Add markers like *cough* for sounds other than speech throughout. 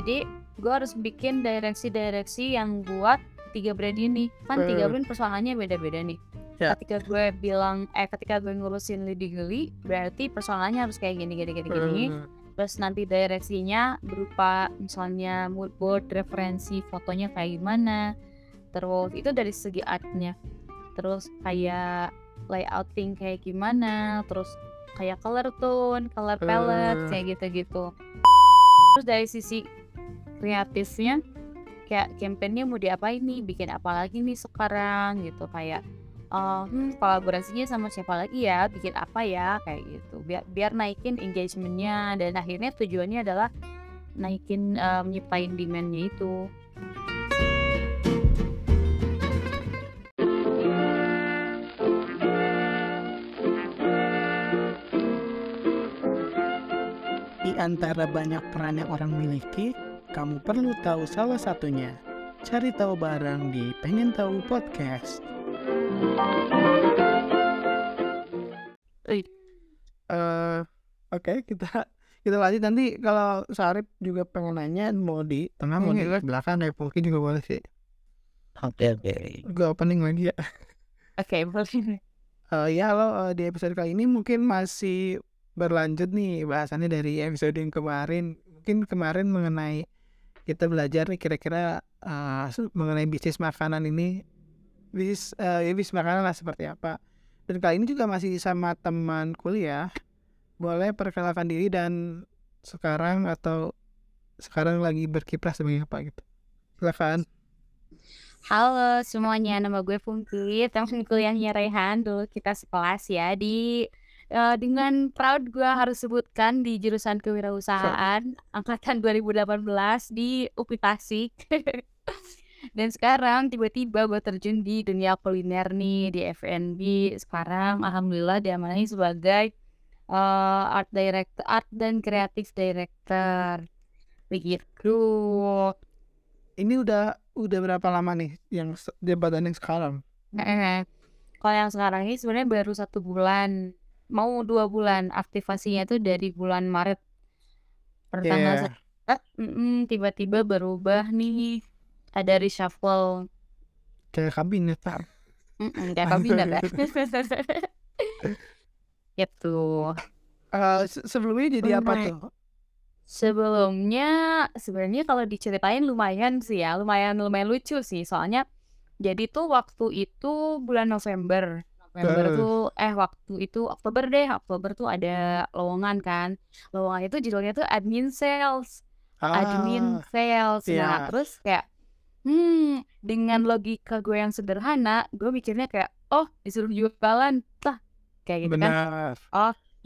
jadi gue harus bikin direksi-direksi yang buat tiga brand ini. Kan tiga brand persoalannya beda-beda nih. Ya. ketika gue bilang eh ketika gue ngurusin Lady Geli berarti persoalannya harus kayak gini gini gini gini. Hmm. terus nanti direksinya berupa misalnya mood board referensi fotonya kayak gimana. Terus itu dari segi artnya. Terus kayak layouting kayak gimana. Terus kayak color tone color palette Hmm. kayak gitu-gitu. Terus dari sisi kreatifnya kayak campaignnya mau diapain nih bikin apa lagi nih sekarang gitu. Kayak eh, hmm, kolaborasinya sama siapa lagi ya? Bikin apa ya? Kayak gitu. Biar biar naikin engagementnya. Dan akhirnya tujuannya adalah naikin eh, nyiptain demandnya itu. Di antara banyak peran yang orang miliki, kamu perlu tahu salah satunya. Cari tahu bareng di Pengen Tahu Podcast. Eh. Eh, Oke, kita kita lanjut nanti kalau Sarip juga pengen nanya mau di tengah mau di belakang ya mungkin juga boleh sih. Oke oke. Gue opening lagi ya. oke boleh Eh, ya halo eh, di episode kali ini mungkin masih berlanjut nih bahasannya dari episode yang kemarin. Mungkin kemarin mengenai kita belajar nih kira-kira se- mengenai bisnis makanan ini bisnis eh, ya bisnis makanan lah seperti apa. Dan kali ini juga masih sama teman kuliah. Boleh perkenalkan diri dan sekarang atau sekarang lagi berkiprah sebagai apa gitu. Silakan. Halo semuanya, nama gue Pungki, teman kuliahnya Rehan, dulu kita sekelas ya di eh, dengan proud gue harus sebutkan di jurusan kewirausahaan angkatan 2018 di UPI Tasik. *laughs* Dan sekarang tiba-tiba gue terjun di dunia kuliner nih di F&B. Sekarang alhamdulillah diamanahi sebagai eh, art director, art dan kreatif director. Begitu. Ini udah udah berapa lama nih yang jabatan yang sekarang? Eh, Kalau yang sekarang ini sebenarnya baru satu bulan, mau dua bulan aktivasinya itu dari bulan Maret. Per tanggal Yeah. se- eh, mm-mm, tiba-tiba berubah nih, ada reshuffle. Kayak kabinet Pak. Mm-mm, kayak kabinet ya. *laughs* Eh, se- sebelumnya jadi apa tuh? Sebelumnya sebenarnya kalau diceritain lumayan sih ya, lumayan lumayan lucu sih. Soalnya jadi tuh waktu itu bulan November. November tuh eh waktu itu Oktober deh. Oktober tuh ada lowongan kan. Lowongan itu judulnya tuh admin sales. Admin Ah, sales. Nah, iya. terus kayak hmm, dengan logika gue yang sederhana, gue mikirnya kayak oh, disuruh jualan. Lah, kayak gitu kan benar.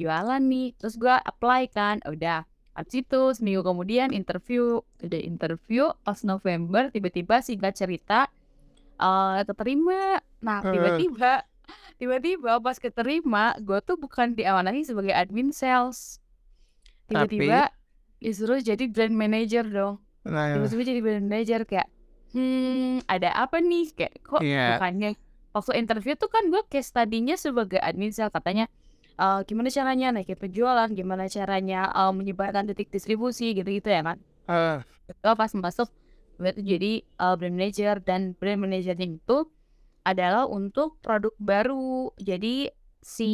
jualan nih terus gua apply kan udah habis itu seminggu kemudian interview udah interview pas November tiba-tiba singkat cerita eh keterima nah tiba-tiba tiba-tiba pas keterima gue tuh bukan diamanahi sebagai admin sales. Tiba-tiba disuruh jadi brand manager dong. Nah, ya. tiba-tiba jadi brand manager kayak hmm ada apa nih? Kayak kok Iya. bukannya? Waktu interview tuh kan gue case tadinya sebagai admin sales katanya eh, gimana caranya naikin penjualan? Gimana caranya eh, menyebarkan titik distribusi? Gitu-gitu ya kan. Eh, gue pas masuk gue tuh jadi eh, brand manager dan brand managernya itu adalah untuk produk baru jadi si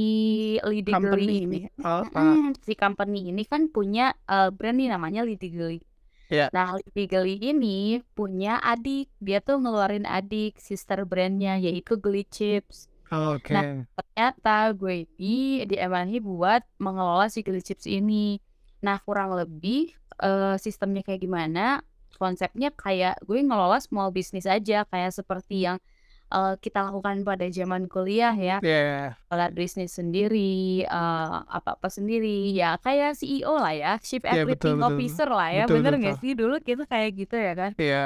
Lady company Girly ini. Oh, Mm, si company ini kan punya eh, brand nih namanya Lady Geli. Iya. Nah, Lady Geli ini punya adik. Dia tuh ngeluarin adik sister brandnya yaitu Geli Chips. Oke. Nah, Ternyata gue ini diamanahi buat mengelola si Geli Chips ini. Nah, kurang lebih eh, sistemnya kayak gimana? Konsepnya kayak gue ngelola small business aja, kayak seperti yang eh, kita lakukan pada zaman kuliah ya Iya. kelola bisnis sendiri, eh, apa-apa sendiri, ya kayak CEO lah ya, Chief Iya, betul, Everything betul. Officer lah ya, Betul, bener betul. nggak sih? Dulu kita kayak gitu ya kan, Iya.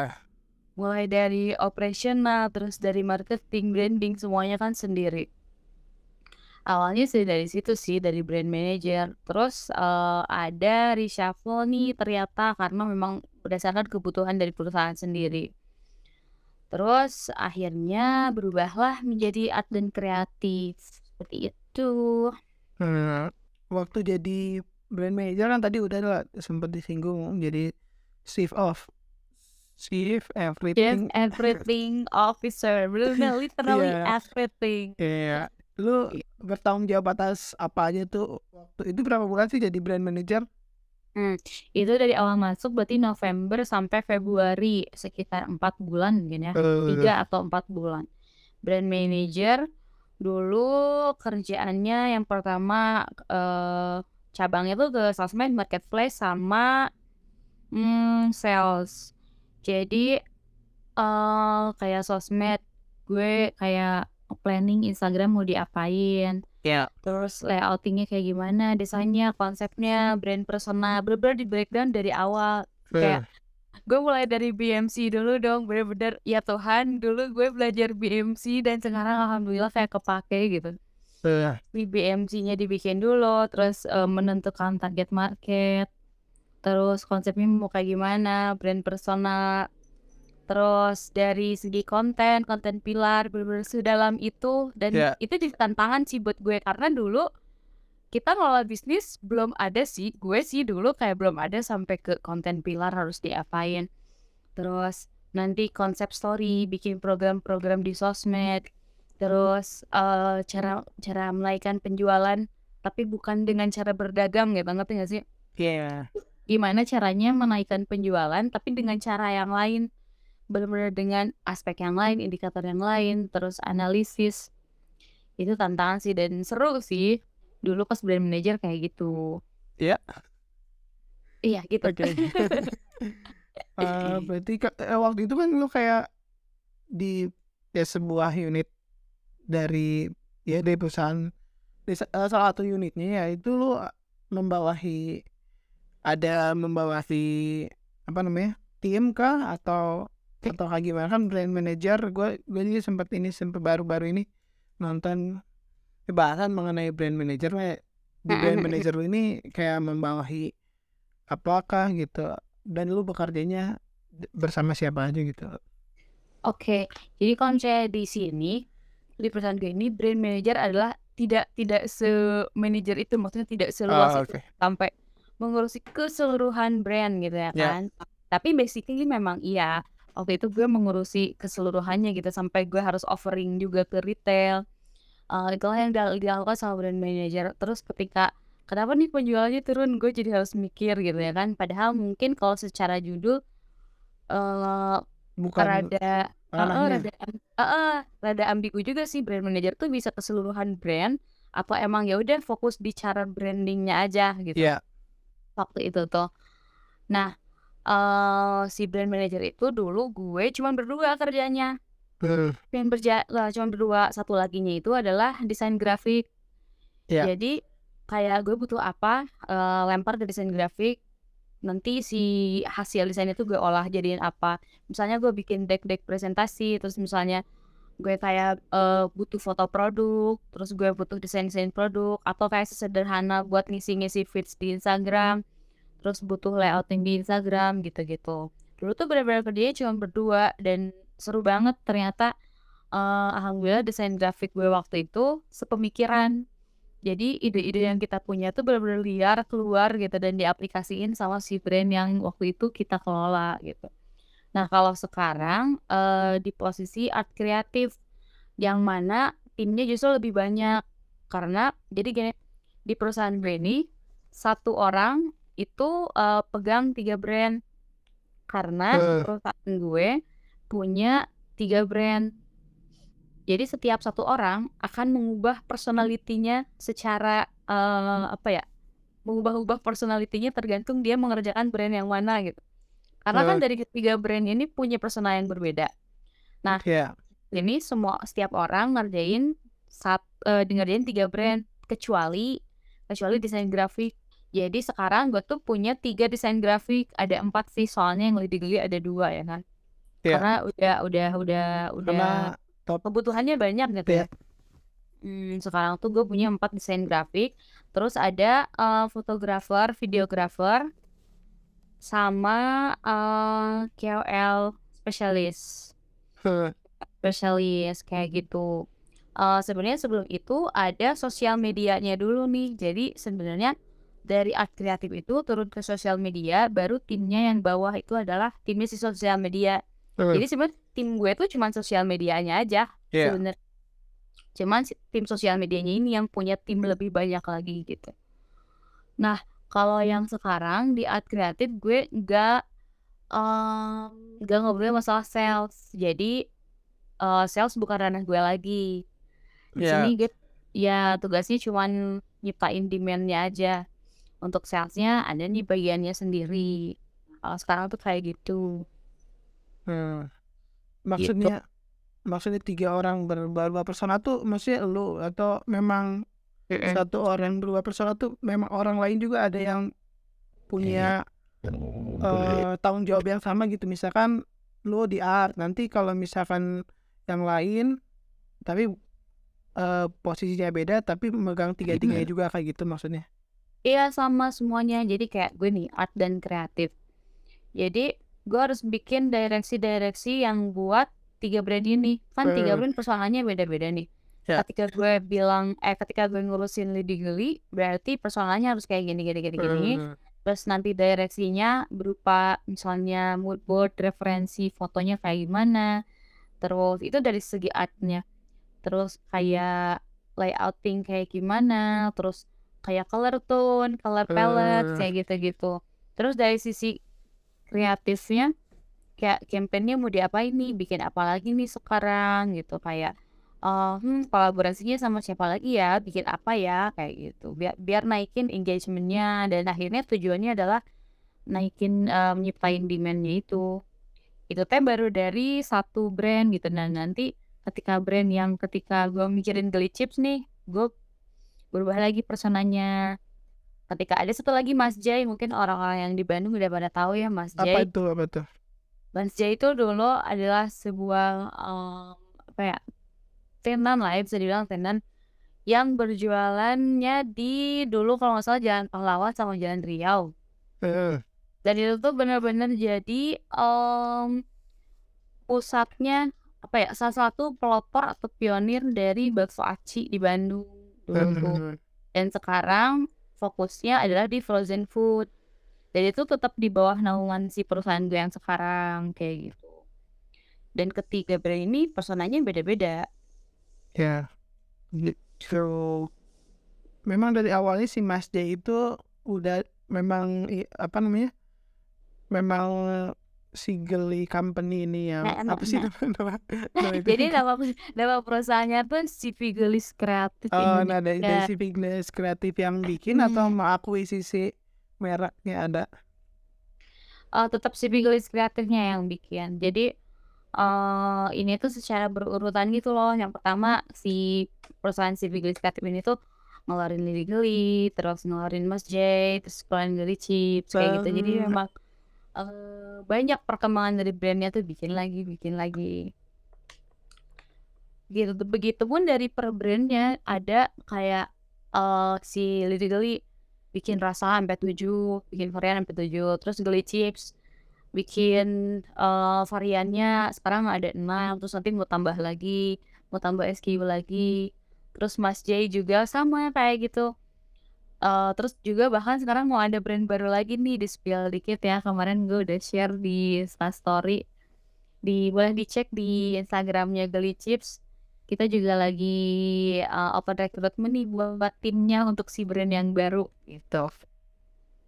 mulai dari operational, terus dari marketing, branding, semuanya kan sendiri. Awalnya sih dari situ sih, dari brand manager, terus eh, ada reshuffle nih ternyata karena memang berdasarkan kebutuhan dari perusahaan sendiri. Terus akhirnya berubahlah menjadi art dan kreatif, seperti itu. Nah, waktu jadi brand manager kan tadi udah lah sempat disinggung jadi chief of chief Chief everything everything officer, literally *laughs* Iya. everything. Iya, lu bertanggung jawab atas apa aja tuh waktu itu berapa bulan sih jadi brand manager? Hmm, itu dari awal masuk berarti November sampai Februari sekitar empat bulan mungkin ya, tiga Eh, atau empat bulan. Brand manager dulu kerjaannya yang pertama eh cabangnya tuh ke sosmed, marketplace sama hmm, sales. Jadi eh kayak sosmed gue kayak planning Instagram mau diapain, ya. terus layoutingnya kayak gimana, desainnya, konsepnya, brand persona, bener-bener di breakdown dari awal. Kayak gue mulai dari BMC dulu dong, bener-bener ya Tuhan dulu gue belajar BMC dan sekarang alhamdulillah kayak kepake gitu. Eh, Di BMC-nya dibikin dulu, terus eh, menentukan target market, terus konsepnya mau kayak gimana, brand persona, terus dari segi konten, konten pilar, bener-bener sedalam itu dan Ya. itu jadi tantangan sih buat gue karena dulu kita ngelola bisnis belum ada sih, gue sih dulu kayak belum ada sampai ke konten pilar harus diapain. Terus nanti konsep story, bikin program-program di sosmed, terus eh, cara cara menaikkan penjualan tapi bukan dengan cara berdagang gitu, ngerti gak sih? Iya. Gimana caranya menaikkan penjualan tapi dengan cara yang lain, benar-benar dengan aspek yang lain, indikator yang lain, terus analisis. Itu tantangan sih dan seru sih. Dulu pas brand manager kayak gitu. Iya. Iya gitu. Oke. *laughs* Eh, berarti eh, waktu itu kan lu kayak di ya sebuah unit dari ya dari perusahaan di eh, salah satu unitnya ya itu lu membawahi ada membawahi apa namanya tim kah atau atau kayak gimana kan brand manager gue gue juga sempat ini sempat baru-baru ini nonton bahasan mengenai brand manager di brand manager ini kayak membawahi apakah gitu dan lu bekerjanya bersama siapa aja gitu Oke, jadi kalau misalnya di sini di perusahaan gue ini brand manager adalah tidak tidak se-manager itu maksudnya tidak seluas Ah, itu sampai mengurusi keseluruhan brand gitu ya Ya. kan. Tapi basically memang iya. Waktu itu gue mengurusi keseluruhannya gitu sampai gue harus offering juga ke retail. Eh itulah yang dil- dilakukan sama brand manager. Terus ketika kenapa nih penjualannya turun, gue jadi harus mikir gitu ya kan. Padahal mungkin kalau secara judul eh bukan rada rada am- heeh, rada ambigu juga sih brand manager tuh bisa keseluruhan brand atau emang ya udah fokus di cara brandingnya aja gitu ya waktu itu tuh. Nah, eh si brand manager itu dulu gue cuman berdua kerjanya. Hmm, Yang berja lah, cuman berdua, satu laginya itu adalah desain grafik. Ya. Jadi kayak gue butuh apa, eh, lempar ke desain grafik, nanti si hasil desain itu gue olah jadiin apa. Misalnya gue bikin deck-deck presentasi, terus misalnya gue kayak eh, butuh foto produk, terus gue butuh desain-desain produk, atau kayak sesederhana buat ngisi-ngisi feeds di Instagram, terus butuh layouting di Instagram gitu-gitu. Dulu tuh benar-benar kerjanya cuma berdua dan seru banget ternyata eh, alhamdulillah desain grafik gue waktu itu sepemikiran. Jadi ide-ide yang kita punya tuh benar-benar liar keluar gitu dan diaplikasiin sama si brand yang waktu itu kita kelola gitu. Nah kalau sekarang eh, di posisi art kreatif yang mana timnya justru lebih banyak karena jadi gini di perusahaan gue ini satu orang itu eh, pegang tiga brand karena Eh. perusahaan gue punya tiga brand jadi setiap satu orang akan mengubah personalitinya secara eh, apa ya? Mengubah-ubah personalitinya tergantung dia mengerjakan brand yang mana gitu. Karena kan Eh. dari ketiga brand ini punya persona yang berbeda. ya Ini semua setiap orang ngerjain sat eh, ngerjain tiga brand kecuali kecuali desain grafik. Jadi sekarang gue tuh punya tiga desain grafik, ada empat sih soalnya yang geli ada dua ya kan. Ya. Karena udah udah udah udah top kebutuhannya banyak gitu Iya. ya. Hmm, sekarang tuh gue punya empat desain grafik, terus ada eh, fotografer, videografer, sama eh, KOL spesialis, spesialis kayak gitu. Eh, sebenarnya sebelum itu ada sosial medianya dulu nih. Jadi sebenarnya dari art kreatif itu turun ke sosial media baru timnya yang bawah itu adalah timnya si sosial media Hmm. jadi sebenarnya tim gue tuh cuman sosial medianya aja Iya. sebenarnya cuman si tim sosial medianya ini yang punya tim lebih banyak lagi gitu nah kalau yang sekarang di art kreatif gue nggak em, nggak ngobrol masalah sales jadi eh, sales bukan ranah gue lagi di Iya. sini gue ya tugasnya cuman nyiptain demandnya aja untuk salesnya ada nih bagiannya sendiri. Kalau sekarang tuh kayak gitu. Hmm. Maksudnya maksudnya tiga orang ber- berubah persona tuh maksudnya lu atau memang satu orang berubah persona tuh memang orang lain juga ada yang punya eh, tanggung jawab yang sama gitu. Misalkan lu di art nanti kalau misalkan yang lain tapi eh, posisinya beda tapi megang tiga tiganya juga kayak gitu maksudnya Iya sama semuanya. Jadi kayak gue nih art dan kreatif. Jadi gue harus bikin direksi-direksi yang buat tiga brand ini. Kan tiga brand personanya beda-beda nih. Ya. ketika gue bilang eh ketika gue ngurusin Lady Geli berarti personanya harus kayak gini gini gini gini. Terus nanti direksinya berupa misalnya mood board referensi fotonya kayak gimana. Terus itu dari segi artnya. Terus kayak layouting kayak gimana. Terus kayak color tone color palette Eh. kayak gitu-gitu. Terus dari sisi kreatifnya kayak campaignnya mau diapain nih bikin apa lagi nih sekarang gitu. Kayak eh, hmm, kolaborasinya sama siapa lagi ya bikin apa ya kayak gitu. Biar biar naikin engagementnya dan akhirnya tujuannya adalah naikin eh, nyiptain demandnya itu. Itu teh baru dari satu brand gitu. Dan nanti ketika brand yang ketika gue mikirin Geli Chips nih gue berubah lagi personanya. Ketika ada satu lagi Mas Jay mungkin orang-orang yang di Bandung udah pada tahu ya Mas apa Jay. itu apa tuh Mas Jay itu dulu adalah sebuah em, apa ya tenan lah ya bisa dibilang tenan yang berjualannya di dulu kalau nggak salah Jalan Pahlawan sama Jalan Riau. Eh, dan itu tuh benar-benar jadi em, pusatnya apa ya salah satu pelopor atau pionir dari bakso aci di Bandung dulu eh, dan sekarang fokusnya adalah di frozen food. Dan itu tetap di bawah naungan si perusahaan gue yang sekarang kayak gitu. Dan ketiga brand ini personanya beda-beda. Ya gitu. Memang dari awalnya si Mas J itu udah memang apa namanya memang si Geli Company ini yang Nah, apa sih nah. nama, *laughs* nama itu? jadi nama nama perusahaannya tuh si Figelis Kreatif oh nah dari, dari Indonesia si kreatif yang bikin atau Hmm. mengakuisisi mereknya ada Eh, tetap si Figelis Kreatifnya yang bikin jadi eh ini tuh secara berurutan gitu loh yang pertama si perusahaan si Figelis Kreatif ini tuh ngeluarin Lili Geli terus ngeluarin Mas J terus ngeluarin Geli Chips kayak gitu jadi memang eh, banyak perkembangan dari brandnya tuh bikin lagi bikin lagi. Gitu begitupun dari per brandnya ada kayak eh si Geli bikin rasa sampai 7 bikin varian sampai 7 terus Geli Chips bikin eh, variannya sekarang ada 6 terus nanti mau tambah lagi mau tambah SKU lagi. Terus Mas J juga sama kayak gitu Eh, terus juga bahkan sekarang mau ada brand baru lagi nih di spill dikit ya. Kemarin gue udah share di story di boleh dicek di Instagramnya Geli Chips. Kita juga lagi eh, open recruitment nih buat timnya untuk si brand yang baru gitu.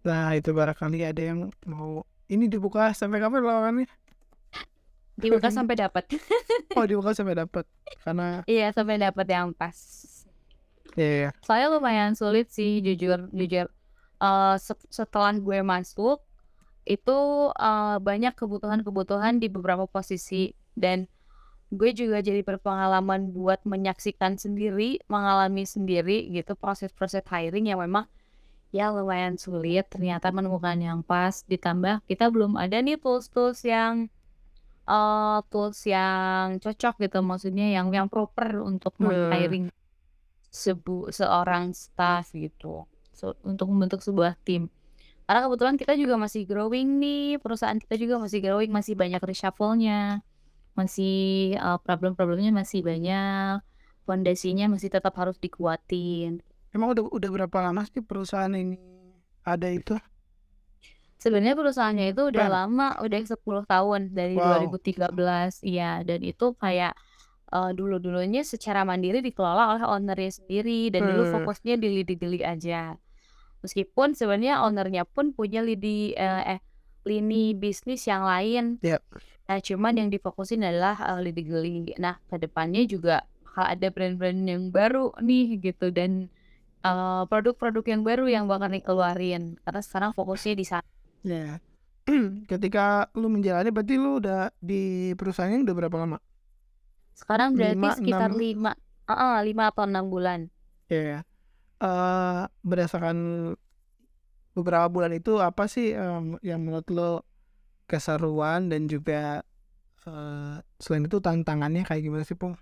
Nah itu barangkali ada yang mau ini dibuka sampai kapan lawannya dibuka sampai dapat. Oh dibuka sampai dapat. Karena *laughs* iya sampai dapat yang pas ya ya saya lumayan sulit sih jujur jujur. Eh, se- setelah gue masuk itu eh, banyak kebutuhan-kebutuhan di beberapa posisi. Dan gue juga jadi berpengalaman buat menyaksikan sendiri mengalami sendiri gitu proses-proses hiring yang memang ya lumayan sulit. Ternyata menemukan yang pas ditambah kita belum ada nih tools-tools yang eh tools yang cocok gitu. Maksudnya yang yang proper untuk Hmm. meng-hiring sebu seorang staff gitu So, untuk membentuk sebuah tim karena kebetulan kita juga masih growing nih perusahaan kita juga masih growing masih banyak reshuffle-nya masih eh, problem-problemnya masih banyak fondasinya masih tetap harus dikuatin emang udah udah berapa lama sih perusahaan ini ada itu? Sebenarnya perusahaannya itu udah Keren. lama, udah 10 tahun dari Wow. 2013, iya, dan itu kayak, eee, dulu-dulunya secara mandiri dikelola oleh owner-nya sendiri dan dulu Eee. fokusnya di lidi-geli aja. Meskipun sebenarnya owner-nya pun punya lidi eee, eh, lini bisnis yang lain. Yap. Nah, cuman yang difokusin adalah, eee, lidi-geli. Nah, ke depannya juga bakal ada brand-brand yang baru nih gitu dan, produk-produk yang baru yang bakal dikeluarin karena sekarang fokusnya di sana. Ya. *clears throat* Ketika lu menjalani berarti lu udah di perusahaan ini udah berapa lama? Sekarang berarti 5, sekitar 6? 5 heeh, 5 atau 6 bulan. Iya. Eee, berdasarkan beberapa bulan itu apa sih, mmm, yang menurut lo keseruan dan juga, eee, selain itu tantangannya kayak gimana sih, Pung?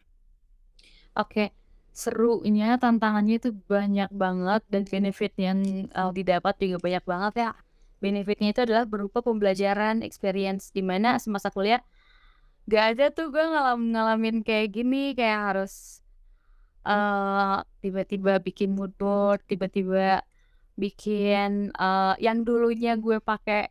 Oke, serunya, tantangannya itu banyak banget dan benefit yang, eee, didapat juga banyak banget ya. Benefitnya itu adalah berupa pembelajaran, experience, di mana semasa kuliah gak ada tuh gue ngalam ngalamin kayak gini, kayak harus, eee, tiba-tiba bikin mood board, tiba-tiba bikin, eee, yang dulunya gue pakai,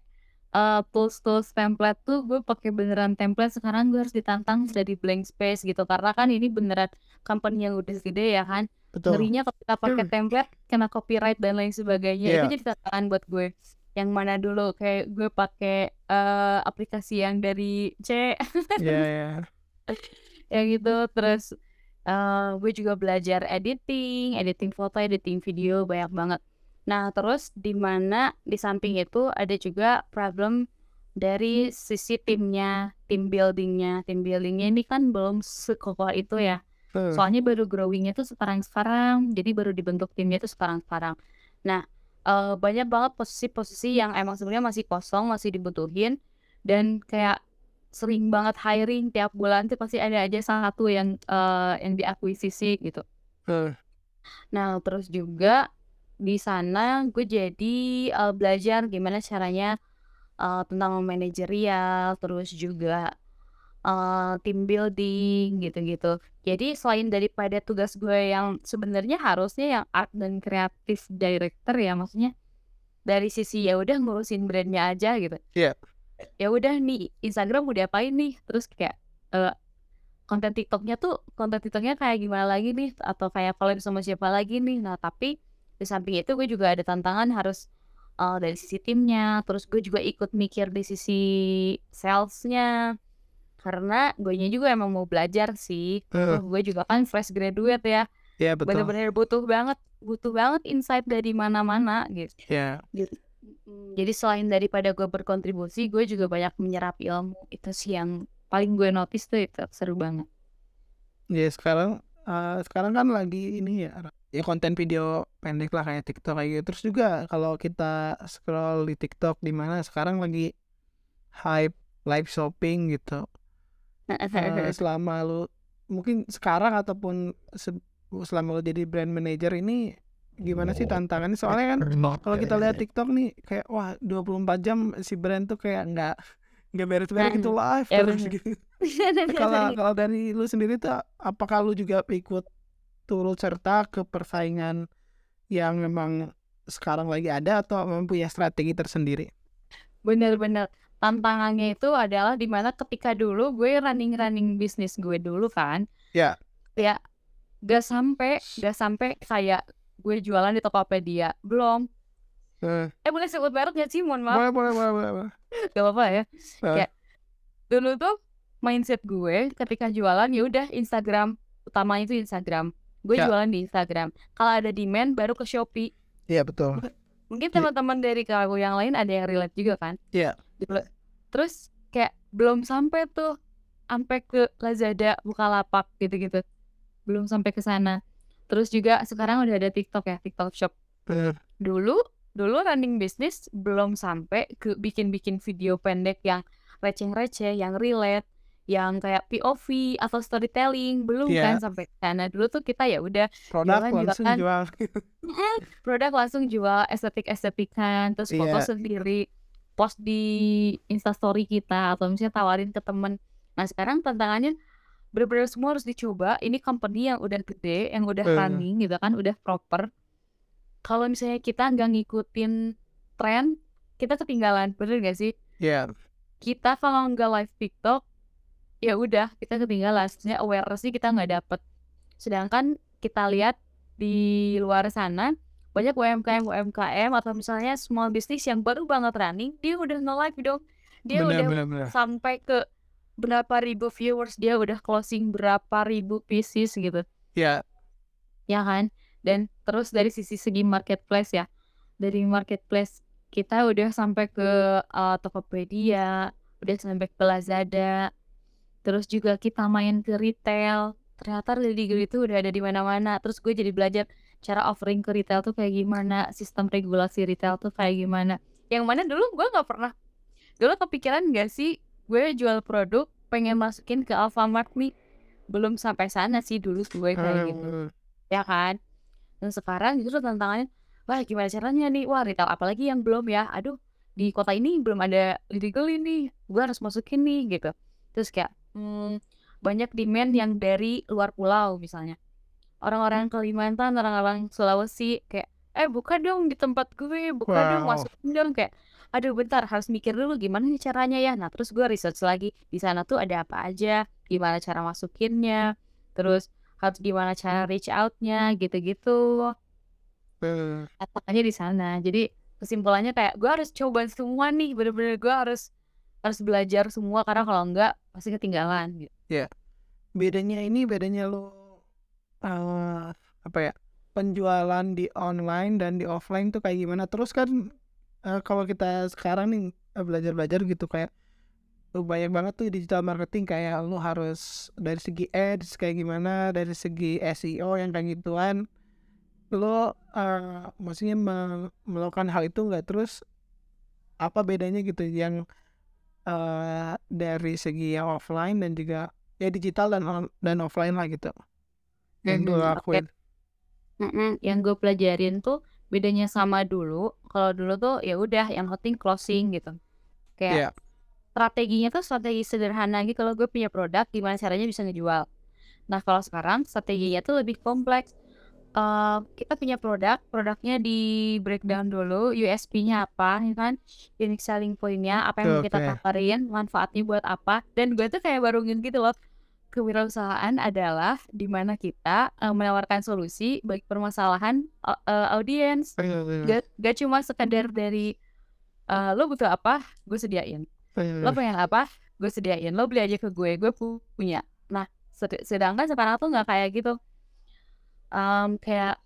eee, tools-tools template tuh gue pakai beneran template, sekarang gue harus ditantang dari blank space gitu. Karena kan ini beneran company yang udah gede ya kan, Betul. ngerinya ketika pakai template kena copyright dan lain sebagainya, itu Iya. jadi tantangan buat gue. Yang mana dulu kayak gue pakai, eee, aplikasi yang dari C. Iya iya. *laughs* Ya gitu, terus, eee, gue juga belajar editing, editing foto, editing video, banyak banget. Nah, terus di mana di samping itu ada juga problem dari sisi timnya, team building-nya. Team building-nya ini kan belum sekokoh itu ya. Soalnya baru growing-nya tuh sekarang-sekarang, jadi baru dibentuk timnya tuh sekarang-sekarang. Nah, eee, banyak banget posisi-posisi yang emang sebenarnya masih kosong, masih dibutuhin dan kayak sering banget hiring tiap bulan tuh pasti ada aja satu yang, eee, yang diakuisisi gitu. Heeh. Nah, terus juga di sana gue jadi, eee, belajar gimana caranya, eee, tentang manajerial, terus juga, eee, team building gitu-gitu. Jadi selain daripada tugas gue yang sebenarnya harusnya yang art dan creative director ya, maksudnya dari sisi ya udah ngurusin brand-nya aja gitu. Iya. Ya udah nih Instagram mau diapain nih, terus kayak, eee, konten TikTok-nya tuh konten TikTok-nya kayak gimana lagi nih, atau kayak collab sama siapa lagi nih. Nah, tapi di samping itu gue juga ada tantangan harus, eee, dari sisi timnya, terus gue juga ikut mikir di sisi sales-nya. Karena guenya juga emang mau belajar sih. Toh gue juga kan fresh graduate ya, Iya betul. bener-bener butuh banget butuh banget insight dari mana-mana gitu. Iya. Gitu. Jadi selain daripada gue berkontribusi, gue juga banyak menyerap ilmu. Itu sih yang paling gue notice tuh itu, seru banget. Ya sekarang, eee, sekarang kan lagi ini ya, ya konten video pendek lah kayak TikTok kayak gitu. Terus juga kalau kita scroll di TikTok di mana sekarang lagi hype live shopping gitu. Eee, selama lu mungkin sekarang ataupun se selama lu jadi brand manager ini gimana sih tantangannya? Soalnya kan kalau kita lihat TikTok nih kayak wah 24 jam si brand tuh kayak nggak nggak beres-beres gitu live Ya terus gitu. *laughs* Kalau kalau dari lu sendiri tuh apakah lu juga ikut turut serta ke persaingan yang memang sekarang lagi ada atau memang punya strategi tersendiri? Bener bener. Tantangannya itu adalah di mana ketika dulu gue running-running bisnis gue dulu kan. Ya. Ya, gak sampai gak sampai kayak gue jualan di Tokopedia, belum. Heeh. Eh boleh sebut merek gak sih? Mohon maaf. Boleh boleh boleh boleh boleh. *laughs* Gak apa-apa ya. Heeh. Kayak dulu tuh mindset gue ketika jualan ya udah Instagram, utamanya itu Instagram. Gue Ya. jualan di Instagram. Kalau ada demand baru ke Shopee. Iya betul. Mungkin teman-teman dari kalau yang lain ada yang relate juga kan? Iya. Gitu. Terus kayak belum sampai tuh sampai ke Lazada, Bukalapak gitu-gitu. Belum sampai ke sana. Terus juga sekarang udah ada TikTok ya, TikTok Shop. Dulu dulu running bisnis belum sampai ke bikin-bikin video pendek yang receh-receh, yang relate, yang kayak POV atau storytelling, belum Iya. kan sampai ke sana. Dulu tuh kita ya udah Produk jualan langsung kan jual. *laughs* Produk langsung jual estetik-estetikan, terus foto Iya. sendiri, post di Instastory kita atau misalnya tawarin ke temen. Nah, sekarang tantangannya bener-bener semua harus dicoba. Ini company yang udah gede, yang udah Heeh. running gitu kan, udah proper. Kalau misalnya kita nggak ngikutin tren kita ketinggalan bener gak sih Iya. kita kalau nggak live TikTok ya udah kita ketinggalan sebenarnya awareness kita nggak dapet sedangkan kita lihat di luar sana banyak UMKM UMKM atau misalnya small business yang baru banget running dia udah nge-live dong. Dia Benar udah benar benar. sampai ke berapa ribu viewers dia udah closing berapa ribu pieces gitu. Iya. ya kan? Dan terus dari sisi segi marketplace ya. Dari marketplace kita udah sampai ke uh, Tokopedia udah sampai ke Lazada terus juga kita main ke retail. Ternyata Lady itu udah ada di mana-mana. Terus gue jadi belajar cara offering ke retail tuh kayak gimana sistem regulasi retail tuh kayak gimana. Yang mana dulu gue nggak pernah. Dulu kepikiran gak sih gue jual produk pengen masukin ke Alfamart nih. Belum sampai sana sih dulu gue kayak gitu. Hmm, ya kan? Dan sekarang justru tantangannya wah gimana caranya nih? Wah retail apalagi yang belum ya. Aduh di kota ini belum ada legal ini gue harus masukin nih gitu. Terus kayak hmm, banyak demand yang dari luar pulau misalnya orang-orang Kalimantan orang-orang Sulawesi kayak eh buka dong di tempat gue buka dong Wow. masukin dong. Kayak aduh bentar harus mikir dulu gimana nih caranya ya. Nah terus gue research lagi di sana tuh ada apa aja gimana cara masukinnya terus harus gimana cara reach outnya gitu-gitu. Hmm. tantangannya di sana. Jadi kesimpulannya kayak gue harus coba semua nih bener-bener gue harus harus belajar semua karena kalau enggak pasti ketinggalan gitu. bedanya ini bedanya lo eh apa ya penjualan di online dan di offline tuh kayak gimana? Terus kan eh, kalau kita sekarang nih eh, belajar-belajar gitu kayak lu banyak banget tuh digital marketing kayak lu harus dari segi ads kayak gimana dari segi SEO yang kayak gituan. Lo eh, maksudnya me- melakukan hal itu nggak? Terus apa bedanya gitu yang eh, dari segi yang offline dan juga ya digital dan dan offline lah gitu yang Mm-mm, yang gue pelajarin tuh bedanya sama dulu. Kalau dulu tuh ya udah yang penting closing gitu. Kayak Iya. strateginya tuh strategi sederhana gitu kalau gue punya produk gimana caranya bisa ngejual. Nah kalau sekarang strateginya tuh lebih kompleks. Eh, kita punya produk produknya di breakdown dulu USP-nya apa ya kan? Unique selling point-nya apa yang mau kita tawarin manfaatnya buat apa. Dan gue tuh kayak baru ngin gitu loh kewirausahaan adalah di mana kita eh, menawarkan solusi bagi permasalahan eh, audiens. Gak, gak cuma sekedar dari eh, lo butuh apa? Gue sediain. Lo pengen apa? Gue sediain. Lo beli aja ke gue. Gue pu- punya. Nah sed- sedangkan sekarang tuh nggak kayak gitu. Em, kayak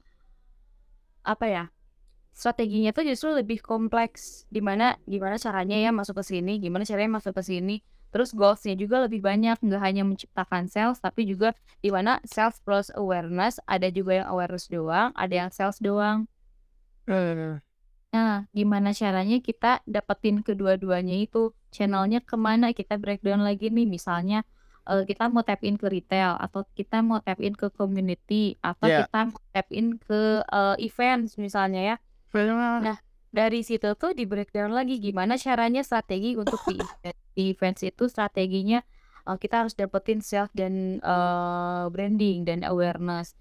apa ya strateginya tuh justru lebih kompleks. Di mana gimana caranya ya masuk ke sini gimana caranya masuk ke sini terus goalsnya juga lebih banyak nggak hanya menciptakan sales tapi juga di mana sales plus awareness ada juga yang awareness doang ada yang sales doang Nah, gimana caranya kita dapetin kedua-duanya itu? Channelnya ke mana? Kita breakdown lagi nih, misalnya eh, kita mau tap in ke retail, atau kita mau tap in ke community, atau Iya. kita mau tap in ke eh, events misalnya ya. Nah, dari situ tuh di breakdown lagi gimana caranya strategi untuk di. Di itu strateginya eh, kita harus dapetin sales dan eh, branding dan awareness.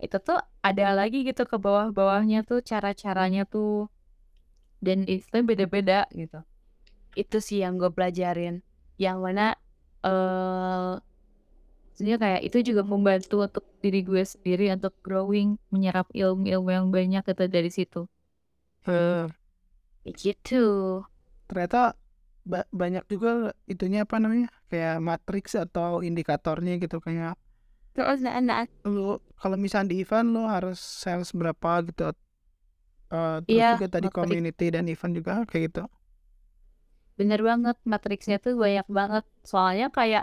Itu tuh ada lagi gitu ke bawah-bawahnya tuh cara-caranya tuh dan itu beda-beda gitu. Itu sih yang gue pelajarin. Yang mana eh sebenarnya kayak itu juga membantu untuk diri gue sendiri untuk growing, menyerap ilmu-ilmu yang banyak gitu dari situ. Kayak gitu. ternyata ba- banyak juga itunya apa namanya kayak matriks atau indikatornya gitu kayak Terus nah, nah, lu kalau misalnya di event lu harus sales berapa gitu Eh, terus Iya, juga tadi matrik. community dan event juga kayak gitu bener banget matriksnya tuh banyak banget. Soalnya kayak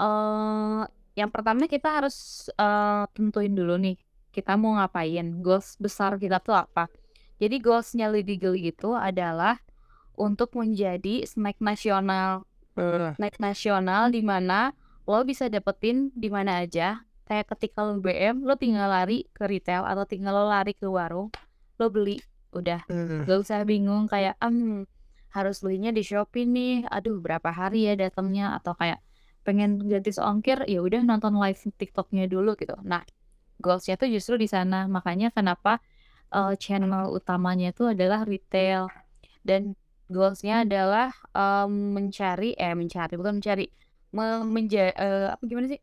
eh yang pertama kita harus eh, tentuin dulu nih kita mau ngapain, goals besar kita tuh apa. Jadi goalsnya legal itu adalah untuk menjadi snack nasional. Eh, Snack nasional di mana lo bisa dapetin di mana aja. Kayak ketika lo BM, lo tinggal lari ke retail atau tinggal lo lari ke warung, lo beli, udah. eh, Gak usah bingung kayak hmm, harus belinya di Shopee nih. Aduh, berapa hari ya datangnya atau kayak pengen gratis ongkir ya udah nonton live TikToknya dulu gitu. Nah, goalsnya tuh justru di sana. Makanya kenapa eh, channel utamanya itu adalah retail. dan goals-nya adalah, mmm, mencari eh, mencari bukan mencari, me menja eee, apa gimana sih,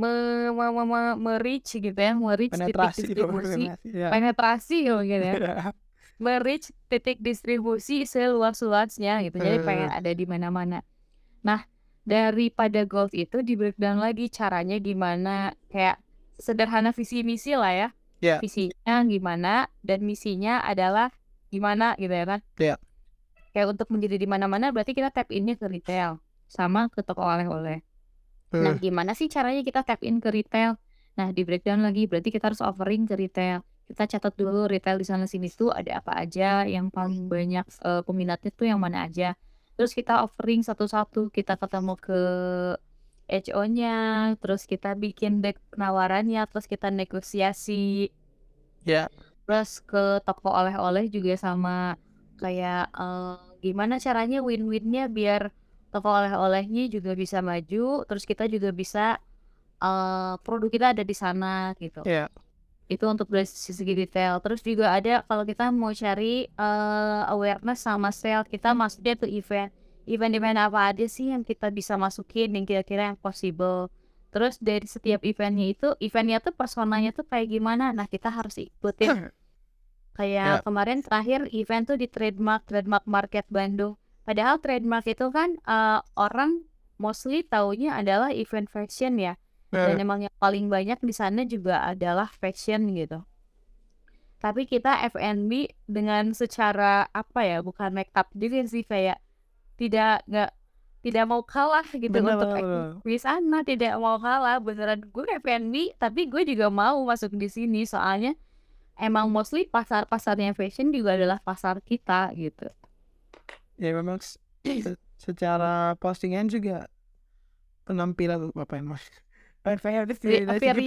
me me me me me-reach gitu ya, me-reach titik Penetrasi itu distribusi penetrasi, ya. penetrasi mungkin ya, Iya. me-reach titik distribusi seluas-luasnya gitu, jadi pengen Eee. ada di mana-mana. Nah, daripada goals itu di-breakdown lagi caranya gimana, kayak sederhana visi misi lah ya, Iya. visinya gimana dan misinya adalah gimana gitu ya kan. Iya. Kayak untuk menjadi di mana-mana berarti kita tap in-nya ke retail, sama ke toko oleh-oleh. Nah, Eee. gimana sih caranya kita tap in ke retail? Nah, di-breakdown lagi, berarti kita harus offering ke retail. Kita catat dulu retail di sana sini tuh ada apa aja, yang paling banyak, eee, peminatnya tuh yang mana aja. Terus kita offering satu-satu, kita ketemu ke HO-nya, terus kita bikin deck penawarannya, terus kita negosiasi. Ya. Terus ke toko oleh-oleh juga sama, kayak, eee, gimana caranya win-win-nya biar toko oleh-olehnya juga bisa maju, terus kita juga bisa, eee, produk kita ada di sana gitu. Iya. Itu untuk dari sisi retail. Terus juga ada kalau kita mau cari, eee, awareness sama sale, kita masuknya ke event. Event-event apa aja sih yang kita bisa masukin yang kira-kira yang possible. Terus dari setiap event-nya itu, event-nya tuh personanya tuh kayak gimana, nah kita harus ikutin. *clears throat* Ya. Kayak kemarin terakhir event tuh di Trademark, Trademark Market Bandung. Padahal Trademark itu kan, eee, orang mostly taunya adalah event fashion ya, dan Eee. emang yang paling banyak di sana juga adalah fashion gitu. Tapi kita F&B dengan secara apa ya, bukan makeup juga sih, kayak tidak nggak tidak mau kalah gitu Bener untuk bener di sana, tidak mau kalah, beneran. Gue F&B tapi gue juga mau masuk di sini, soalnya emang mostly pasar-pasarnya fashion juga adalah pasar kita gitu. Ya memang *clears throat* secara postingan juga penampilan apa ya, Mas,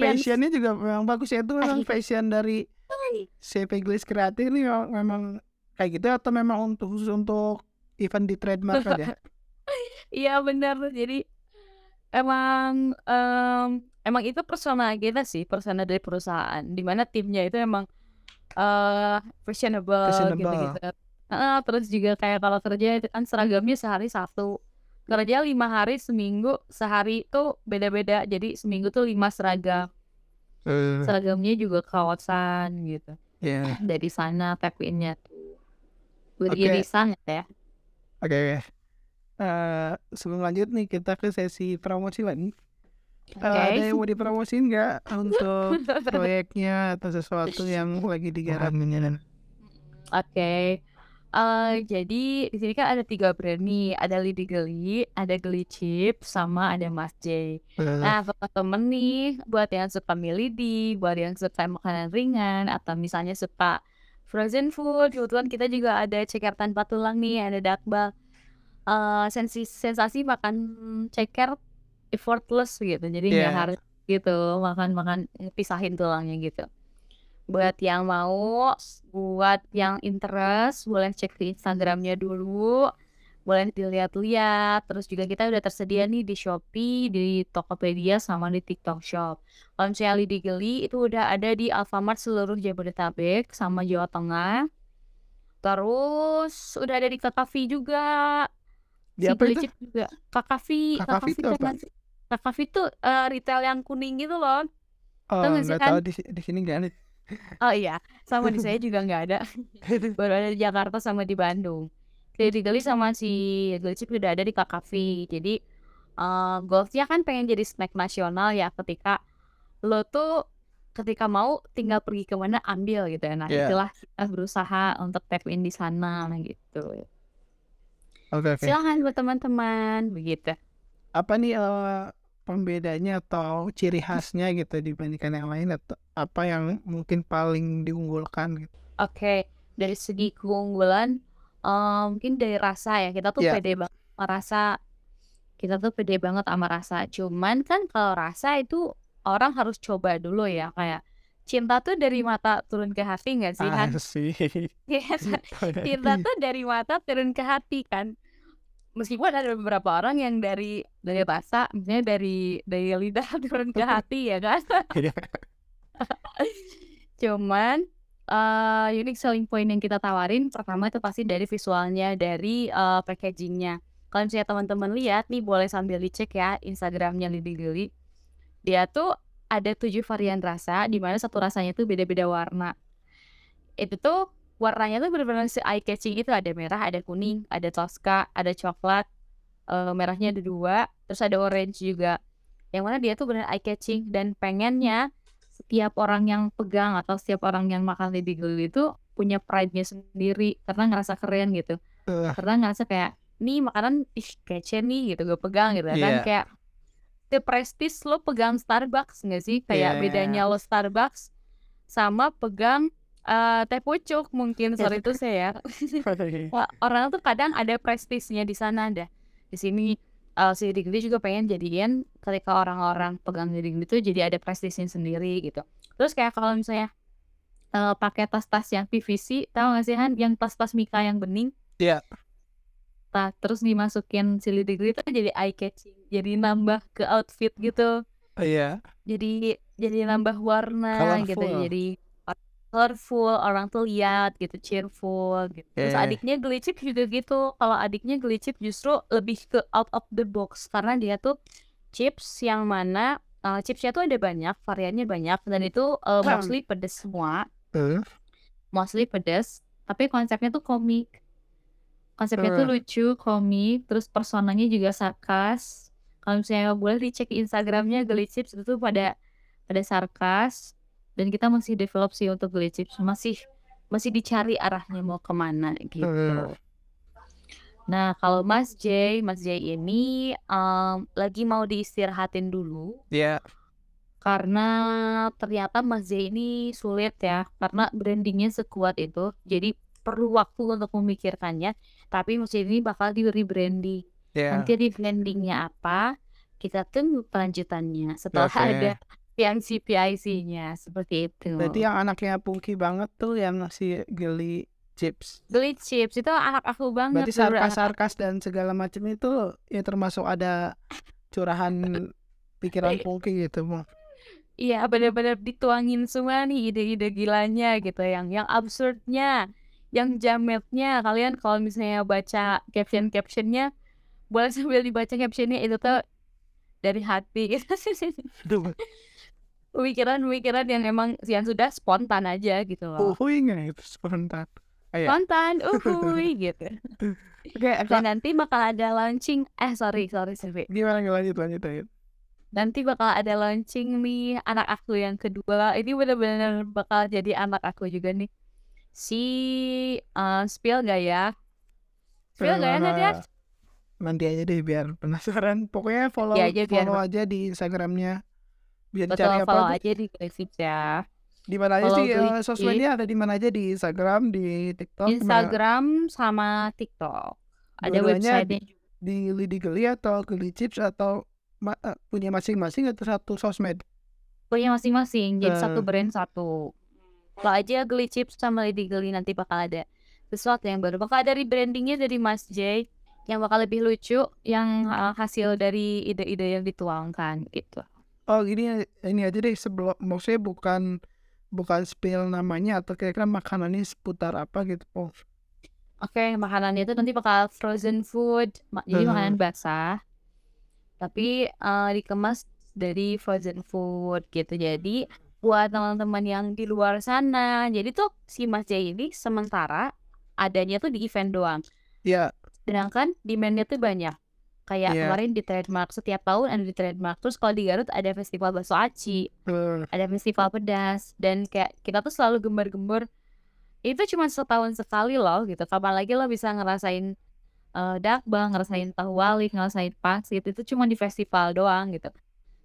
appearance. fashion-nya juga memang bagus ya, itu memang fashion dari CP Glaze Creative ini memang memang kayak gitu atau memang untuk khusus untuk event di Trademark aja? *laughs* Iya bener, jadi emang, mmm, emang itu persona kita sih, persona dari perusahaan, di mana timnya itu emang, eee, fashionable Fashionable. gitu-gitu. Heeh, terus juga kayak kalau kerja kan seragamnya sehari 1, kerja 5 hari seminggu, sehari itu beda-beda, jadi seminggu tuh 5 seragam. Eee. Seragamnya juga kaosan gitu. Iya. Dari sana tap in-nya tuh. Oke. Beririsan ya. Oke oke. Eee, sebelum lanjut nih kita ke sesi promosi lagi. Eee, ada Oke. yang mau dipromosiin nggak untuk *laughs* proyeknya atau sesuatu yang lagi digaramin? Oke. Eee, jadi di sini kan ada 3 brand nih, ada Lady Geli, ada Geli Chip, sama ada Mas J. Nah, buat temen nih, buat yang suka mie lidi, buat yang suka makanan ringan, atau misalnya suka frozen food, kebetulan kita juga ada ceker tanpa tulang nih, ada dakbal. Eee, sensi sensasi makan ceker effortless gitu, jadi nggak Iya. harus gitu, makan-makan pisahin tulangnya gitu. Buat yang mau, buat yang interest, boleh cek di Instagram-nya dulu, boleh dilihat-lihat, terus juga kita udah tersedia nih di Shopee, di Tokopedia, sama di TikTok Shop. Kalau misalnya Lady Geli itu udah ada di Alfamart seluruh Jabodetabek sama Jawa Tengah. Terus udah ada di Kakafi juga. Di Si apa itu? Juga. Kakafi, Kakafi Kakafi itu apa? Kakafi tuh, eee, retail yang kuning gitu loh. Oh, nggak kan? tahu di di sini nggak ada. Oh iya, sama di saya *laughs* juga nggak ada. Baru ada di Jakarta sama di Bandung. Lady Geli sama si Geli Chip udah ada di Kakafi. Jadi, eee, goals-nya kan pengen jadi snack nasional ya, ketika lo tuh ketika mau tinggal pergi ke mana ambil gitu ya. Nah, Iya. itulah kita berusaha untuk tap in di sana, nah gitu. Oke oke. Silahkan buat teman-teman, begitu. Apa nih, eee, pembedanya atau ciri khasnya gitu dibandingkan yang lain atau apa yang mungkin paling diunggulkan gitu? Oke, dari segi keunggulan, eee, mungkin dari rasa ya, kita tuh Iya. pede banget sama rasa. Kita tuh pede banget sama rasa. Cuman kan kalau rasa itu orang harus coba dulu ya, kayak cinta tuh dari mata turun ke hati nggak sih. *laughs* Iya kan? Cinta tuh dari mata turun ke hati kan. Meskipun ada beberapa orang yang dari dari rasa, misalnya dari dari lidah *laughs* turun ke *laughs* hati ya kan. Iya. Cuman eee, unique selling point yang kita tawarin pertama itu pasti dari visualnya, dari, eee, packaging-nya. Kalau misalnya teman-teman lihat nih boleh sambil dicek ya Instagram-nya Lidi Geli. Dia tuh ada 7 varian rasa, di mana satu rasanya tuh beda-beda warna. Itu tuh warnanya tuh bener-bener se-eye catching itu, ada merah, ada kuning, ada Tosca, ada coklat, eee, merahnya ada 2, terus ada orange juga. Yang mana dia tuh bener eye catching dan pengennya setiap orang yang pegang atau setiap orang yang makan Lidi Geli itu punya pride-nya sendiri karena ngerasa keren gitu. Heeh. Karena ngerasa kayak, "Nih makanan, ih kece nih," gitu, gue pegang gitu kan. Iya. Kayak the prestige lo pegang Starbucks nggak sih? Kayak Iya. bedanya lo Starbucks sama pegang, eee, teh pucuk mungkin, sorry to say ya. *laughs* Orang tuh kadang ada prestisnya di sana dah. Di sini, eee, si juga pengen jadiin ketika orang-orang pegang Lidi Geli tuh jadi ada prestisnya sendiri gitu. Terus kayak kalau misalnya, eee, pakai tas-tas yang PVC, tahu nggak sih Han, yang tas-tas Mika yang bening? Iya. Nah, terus dimasukin si Lidi Geli tuh jadi eye catching, jadi nambah ke outfit gitu. Oh, iya. Jadi jadi nambah warna gitu, Colorful. jadi colorful, orang tuh lihat gitu, cheerful gitu. Terus Oke. adiknya Geli Chips juga gitu, kalau adiknya Geli Chips justru lebih ke out of the box karena dia tuh chips yang mana, eee, chipsnya tuh ada banyak, variannya banyak dan itu, eee, mostly pedes semua. Heeh. Mostly pedes, tapi konsepnya tuh komik. Konsepnya tuh Heeh. lucu, komik, terus personanya juga sarkas. Kalau misalnya boleh dicek Instagram-nya Geli Chips itu tuh pada pada sarkas dan kita masih develop sih untuk Geli Chips, masih masih dicari arahnya mau ke mana gitu. Heeh. Nah, kalau Mas J, Mas J ini, mmm, lagi mau diistirahatin dulu. Iya. Karena ternyata Mas J ini sulit ya, karena branding-nya sekuat itu, jadi perlu waktu untuk memikirkannya, tapi Mas J ini bakal di-rebranding. Iya. Nanti rebranding-nya apa, kita tunggu kelanjutannya setelah Oke. ada PIC-PIC-nya, seperti itu. Berarti yang anaknya Pungki banget tuh yang si Geli Chips. Geli Chips itu anak aku banget, Berarti sarkas-sarkas dan segala macam itu ya termasuk ada curahan pikiran *laughs* Pungki gitu, Bang. Iya, bener-bener dituangin semua nih ide-ide gilanya gitu, yang yang absurdnya, yang jametnya. Kalian kalau misalnya baca caption-caption-nya, boleh sambil dibaca caption-nya itu tuh dari hati gitu. *laughs* Pemikiran-pemikiran yang emang yang sudah spontan aja gitu loh. Uhuy nggak itu spontan. Ah, ya. Spontan, uhuy *laughs* gitu. Oke, Dan Kak, nanti bakal ada launching, eh sorry, sorry, sorry. gimana lanjut lanjut lanjut. Nanti bakal ada launching nih anak aku yang kedua. Ini bener-bener bakal jadi anak aku juga nih. Si eh, spill gak ya? Spill gak ya Nadia? Nanti aja deh biar penasaran. Pokoknya follow Iya aja biar- follow aja di Instagramnya. Biar Betul, cari apa follow aja di Graphics ya. Di mana aja sih eh, sosmednya ada di mana aja di Instagram, di TikTok, mana- Instagram sama TikTok. Ada Dua-duanya website di Lidi Geli atau Geli Chips atau ma- eh, punya masing-masing atau satu sosmed. punya masing-masing. Jadi Eh. satu brand satu. Kalau aja Geli Chips sama Lady Geli nanti bakal ada sesuatu yang baru. Bakal ada rebrandingnya dari Mas J yang bakal lebih lucu yang uh, hasil dari ide-ide yang dituangkan gitu. Oh gini ini aja deh sebelum maksudnya bukan bukan spill namanya atau kira-kira makanannya seputar apa gitu. Oh, Oke, makanannya itu nanti bakal frozen food, jadi Hmm. makanan basah, tapi eh, dikemas dari frozen food gitu. Jadi buat teman-teman yang di luar sana, jadi tuh si Mas J ini sementara adanya tuh di event doang. ya Sedangkan demandnya tuh banyak. Kayak Iya. kemarin di trademark setiap tahun ada di trademark. Terus kalau di Garut ada festival bakso aci, eh, ada festival pedas dan kayak kita tuh selalu gembar-gembor itu cuma setahun sekali loh gitu. Kapan lagi lo bisa ngerasain eh, dakbang ngerasain tahu wali ngerasain pangsit itu cuma di festival doang gitu.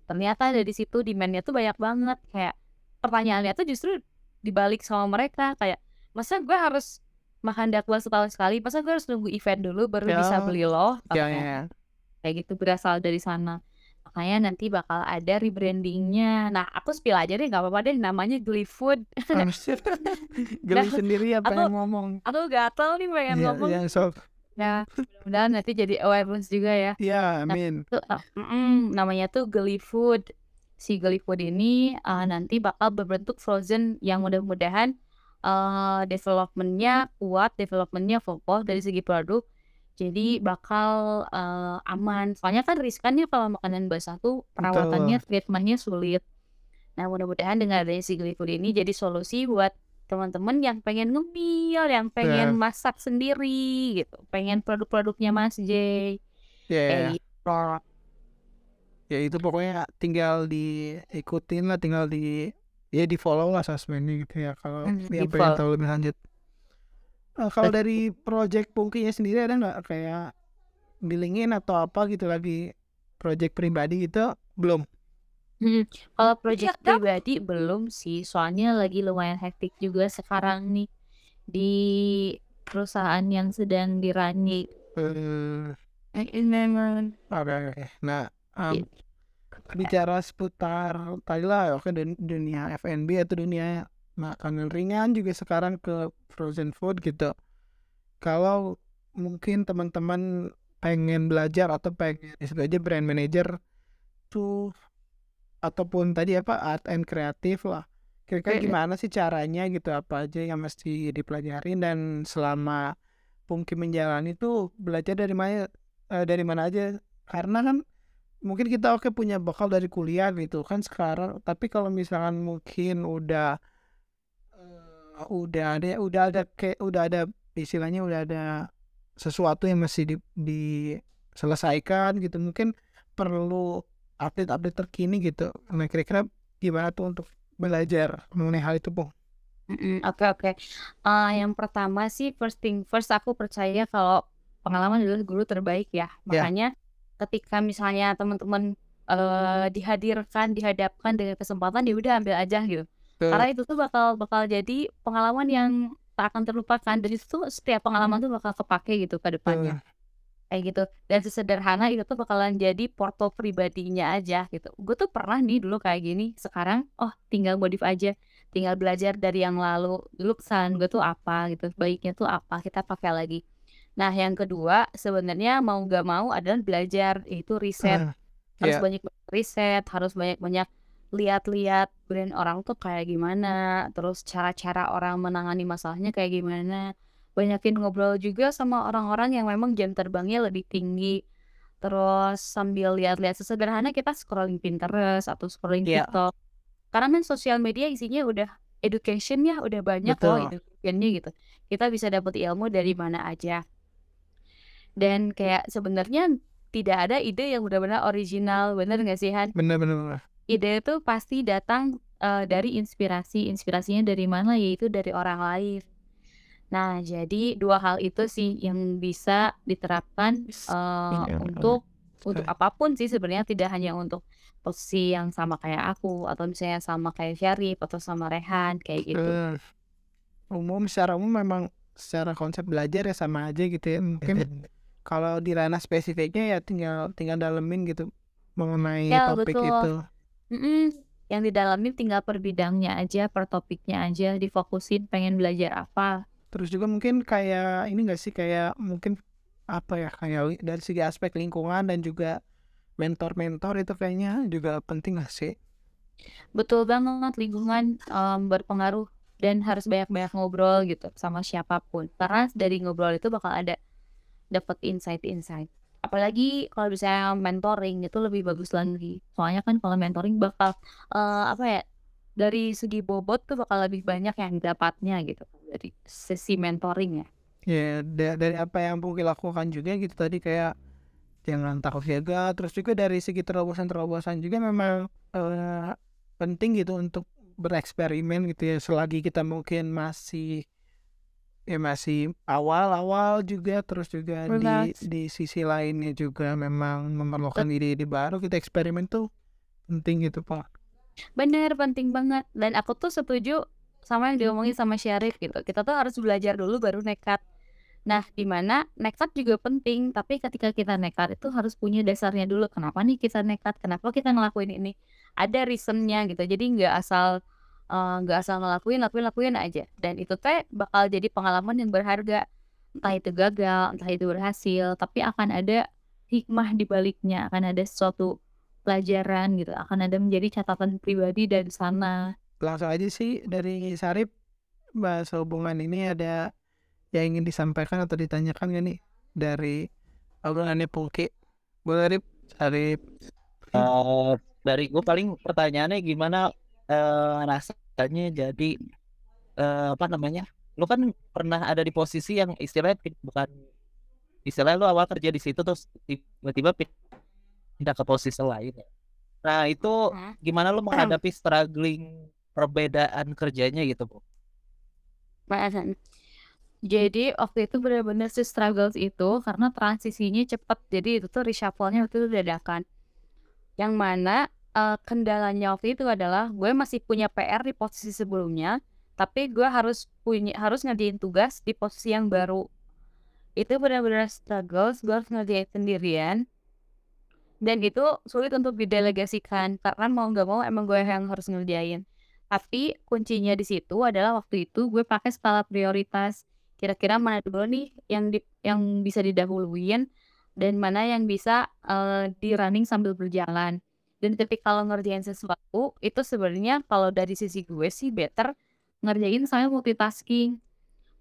Ternyata dari situ demandnya tuh banyak banget. Kayak pertanyaannya tuh justru dibalik sama mereka. Kayak masa gue harus makan dakbang setahun sekali? Masa gue harus nunggu event dulu baru Ya. bisa beli loh? Katanya ya. Kayak gitu berasal dari sana. Makanya nanti bakal ada rebrandingnya. Nah aku spill aja deh nggak apa-apa deh namanya Glee Food Harusnya *laughs* *laughs* Geli Nah, sendiri ya aku- pengen ngomong. aku gatel nih pengen Iya, ngomong. ya, so, ya mudah-mudahan nanti jadi awareness juga ya. Ya, amin. tuh uh, mm-mm, namanya tuh Geli Food si Geli Food ini uh, nanti bakal berbentuk frozen yang mudah-mudahan eee, development-nya kuat, development-nya fokus dari segi produk, jadi bakal, eee, aman. Soalnya kan riskan ya kalau makanan basah tuh perawatannya, Betul. treatment-nya sulit. Nah, mudah-mudahan dengan adanya si GoFood ini jadi solusi buat teman-teman yang pengen ngemil, yang pengen Iya. masak sendiri gitu, pengen produk-produknya Mas J, Iya kayak iya. gitu. Ya itu pokoknya tinggal diikutin lah, tinggal di ya di-follow lah sosmednya gitu ya kalau Mmm, yang pengen tahu lebih lanjut. Eee, kalau dari project Pungkinya sendiri ada nggak kayak di-link-in atau apa gitu lagi project pribadi gitu, belum? Mhm, kalau project Iya, Kak. pribadi belum sih, soalnya lagi lumayan hektik juga sekarang nih di perusahaan yang sedang. Eee, Mhm. oke oke. Nah, mmm, bicara seputar tadi lah oke dun dunia F&B atau dunia makanan ringan juga sekarang ke frozen food gitu. Kalau mungkin teman-teman pengen belajar atau pengen sebut aja brand manager tuh ataupun tadi apa, art and kreatif lah, kira-kira gimana sih caranya gitu, apa aja yang mesti dipelajarin dan selama Pungki menjalani tuh belajar dari mana eee, dari mana aja? Karena kan mungkin kita oke punya bekal dari kuliah gitu kan sekarang, tapi kalau misalkan mungkin udah udah ada udah ada kayak udah ada istilahnya udah ada sesuatu yang masih di diselesaikan gitu, mungkin perlu update-update terkini gitu. Nah, kira-kira gimana tuh untuk belajar mengenai hal itu? Mhm, oke oke. Eee, yang pertama sih first thing first aku percaya kalau pengalaman adalah guru terbaik ya. Ya. Makanya ketika misalnya teman-teman, eee, dihadirkan, dihadapkan dengan kesempatan, ya udah ambil aja gitu. Karena Betul. itu tuh bakal bakal jadi pengalaman yang tak akan terlupakan dan itu tuh setiap pengalaman tuh bakal kepake gitu ke depannya. Betul. Kayak gitu. Dan sesederhana itu tuh bakalan jadi porto pribadinya aja gitu. Gue tuh pernah nih dulu kayak gini, sekarang oh tinggal modif aja, tinggal belajar dari yang lalu. Dulu kesalahan gue tuh apa gitu, baiknya tuh apa, kita pakai lagi. Nah, yang kedua sebenarnya mau nggak mau adalah belajar, yaitu riset. Heeh, Harus iya. banyak riset, harus banyak-banyak lihat-lihat brand orang tuh kayak gimana, terus cara-cara orang menangani masalahnya kayak gimana. Banyakin ngobrol juga sama orang-orang yang memang jam terbangnya lebih tinggi. Terus sambil lihat-lihat sesederhana kita scrolling Pinterest atau scrolling Iya. TikTok. Karena kan sosial media isinya udah education ya, udah banyak loh Betul. education-nya gitu. Kita bisa dapat ilmu dari mana aja. Dan kayak sebenarnya tidak ada ide yang benar-benar original, bener nggak sih, Han? Bener. Ide itu pasti datang, eee, dari inspirasi. Inspirasinya dari mana? Yaitu dari orang lain. Nah, jadi 2 hal itu sih yang bisa diterapkan, eee, Iya, untuk untuk apa pun sih sebenarnya, tidak hanya untuk posisi yang sama kayak aku atau misalnya sama kayak Syarif atau sama Rehan, kayak gitu. Eee, umum secara umum memang secara konsep belajar ya sama aja gitu ya. Mungkin kalau di ranah spesifiknya ya tinggal tinggal dalemin gitu mengenai Ya, topik betul. itu. Mhm, yang didalamin tinggal per bidangnya aja, per topiknya aja, difokusin pengen belajar apa. Terus juga mungkin kayak ini nggak sih, kayak mungkin apa ya, kayak dari segi aspek lingkungan dan juga mentor-mentor itu kayaknya juga penting nggak sih? Betul banget, lingkungan, mmm, berpengaruh dan harus banyak-banyak ngobrol gitu sama siapa pun. Karena dari ngobrol itu bakal ada dapat insight-insight. Apalagi kalau misalnya mentoring itu lebih bagus lagi. Soalnya kan kalau mentoring bakal, eee, apa ya, dari segi bobot tuh bakal lebih banyak yang dapatnya gitu dari sesi mentoring ya. Ya, da dari apa yang Pungki lakukan juga gitu tadi kayak jangan takut gagal, terus juga dari segi terobosan-terobosan juga memang, eee, penting gitu untuk bereksperimen gitu ya, selagi kita mungkin masih ya masih awal-awal juga, terus juga di Benar. di sisi lainnya juga memang memerlukan ide-ide baru, kita eksperimen tuh penting gitu, Pak. Bener, penting banget. Dan aku tuh setuju sama yang diomongin sama Syarif gitu. Kita tuh harus belajar dulu baru nekat. Nah, di mana nekat juga penting, tapi ketika kita nekat itu harus punya dasarnya dulu. Kenapa nih kita nekat? Kenapa kita ngelakuin ini? Ada reason-nya gitu. Jadi nggak asal eee, nggak asal ngelakuin, lakuin lakuin aja. Dan itu teh bakal jadi pengalaman yang berharga. Entah itu gagal, entah itu berhasil, tapi akan ada hikmah di baliknya, akan ada sesuatu pelajaran gitu, akan ada menjadi catatan pribadi dari sana. Langsung aja sih dari Syarif, bahasa hubungan ini ada yang ingin disampaikan atau ditanyakan gak nih dari obrolannya Pungki? Boleh Rip? Arif. Eh, dari gue paling pertanyaannya gimana eh, rasanya jadi eh, apa namanya? Lu kan pernah ada di posisi yang istilahnya bukan istilahnya lu awal kerja di situ terus tiba-tiba pindah ke posisi lain. ya. Nah itu gimana lu menghadapi *clears throat* struggling perbedaan kerjanya gitu bu? Bahasan. Jadi waktu itu benar-benar si struggles itu karena transisinya cepat. Jadi itu tuh reshuffle-nya itu dadakan. Yang mana eh, kendalanya waktu itu adalah gue masih punya PR di posisi sebelumnya, tapi gue harus punya harus ngerjain tugas di posisi yang baru. Itu benar-benar struggles, gue harus ngerjain sendirian. Dan itu sulit untuk didelegasikan karena mau nggak mau emang gue yang harus ngerjain. Tapi kuncinya di situ adalah waktu itu gue pakai skala prioritas. Kira-kira mana dulu nih yang di, yang bisa didahuluin dan mana yang bisa eh, di running sambil berjalan. Dan ketika kalau ngerjain sesuatu itu sebenarnya kalau dari sisi gue sih better ngerjain sambil multitasking.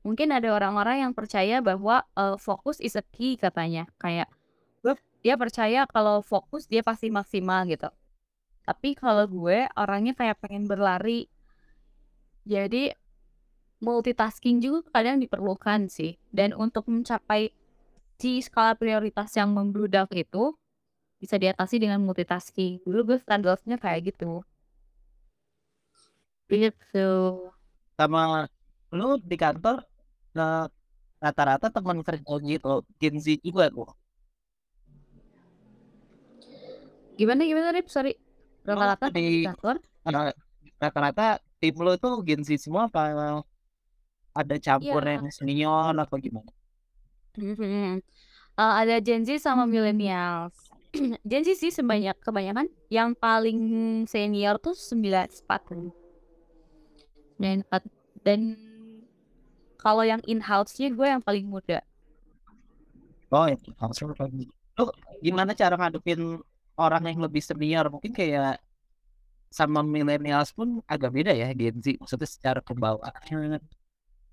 Mungkin ada orang-orang yang percaya bahwa eh, fokus is a key katanya. Kayak dia percaya kalau fokus dia pasti maksimal gitu. Tapi kalau gue orangnya kayak pengen berlari. Jadi multitasking juga kadang diperlukan sih. Dan untuk mencapai si skala prioritas yang membludak itu bisa diatasi dengan multitasking. Dulu gue standarnya kayak gitu. Gitu. Sama lu di kantor eh, rata-rata teman kerja gitu Gen Z juga bu. Gimana gimana Rip? Sorry. Rata-rata di di- kantor? Eh, rata-rata tim lu itu Gen Z semua apa ada campur Iya. yang senior atau gimana? Eh, ada Gen Z sama millennials. *clears throat* Gen Z sih sebanyak kebanyakan yang paling senior tuh 94 94 dan kalau yang in house-nya gue yang paling muda. Oh, ya. langsung lagi. Lu gimana cara ngadepin orang yang lebih senior? Mungkin kayak sama millennials pun agak beda ya Gen Z. Maksudnya secara pembawaan,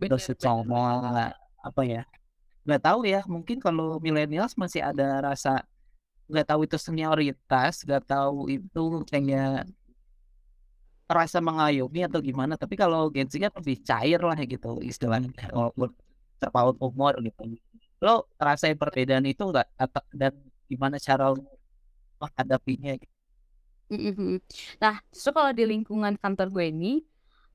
terus secara apa ya? Nggak tahu ya. Mungkin kalau millennials masih ada rasa nggak tahu itu senioritas, nggak tahu itu kayak rasa mengayomi atau gimana. Tapi kalau Gen Z kan lebih cair lah gitu istilahnya. Walaupun terpaut umur gitu. Lo rasain perbedaan itu nggak? Atau dan gimana cara lo menghadapinya? gitu? Nah, justru kalau di lingkungan kantor gue ini,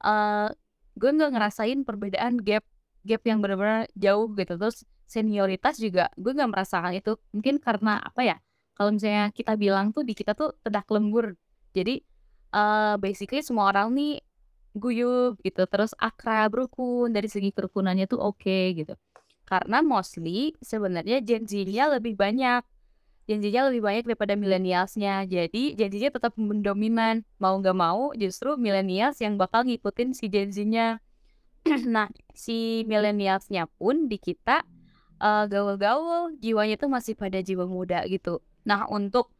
eh gue nggak ngerasain perbedaan gap gap yang benar-benar jauh gitu. Terus senioritas juga gue nggak merasakan itu. Mungkin karena apa ya? Kalau misalnya kita bilang tuh di kita tuh tedak lembur. Jadi eh basically semua orang nih guyup gitu. Terus akrab, rukun dari segi kerukunannya tuh oke gitu. Karena mostly sebenarnya Gen Z-nya lebih banyak. Gen Z-nya lebih banyak daripada millennials-nya. Jadi Gen Z-nya tetap mendominan. Mau nggak mau justru millennials yang bakal ngikutin si Gen Z-nya. *clears throat* nah, si millennials-nya pun di kita eh, gaul-gaul, jiwanya tuh masih pada jiwa muda gitu. Nah, untuk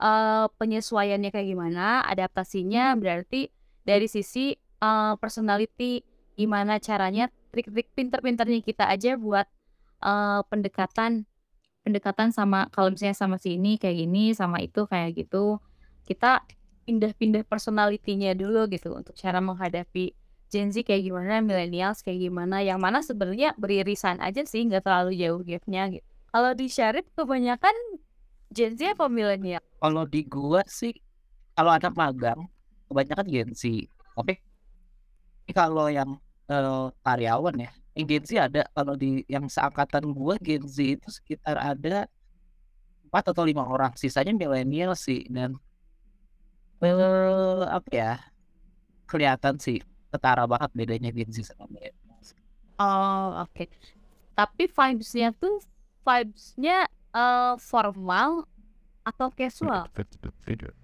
eh, penyesuaiannya kayak gimana, adaptasinya berarti dari sisi eh, personality, gimana caranya, trik-trik pinter-pinternya kita aja buat eh, pendekatan pendekatan sama kalau misalnya sama si ini kayak gini, sama itu kayak gitu. Kita pindah-pindah personality-nya dulu gitu untuk cara menghadapi Gen Z kayak gimana, millennials kayak gimana, yang mana sebenarnya beririsan aja sih, nggak terlalu jauh gapnya gitu. Kalau di Syarif kebanyakan Gen Z apa millennial? Kalau di gua sih, kalau anak magang kebanyakan Gen Z. Tapi kalau yang karyawan ya, yang Gen Z ada. Kalau di yang seangkatan gua Gen Z itu sekitar ada empat atau lima orang. Sisanya milenial sih dan eh, apa ya? Kelihatan sih ketara banget bedanya Gen Z sama milenial. Oh, oke. Tapi vibes-nya tuh vibes-nya eh, formal atau casual?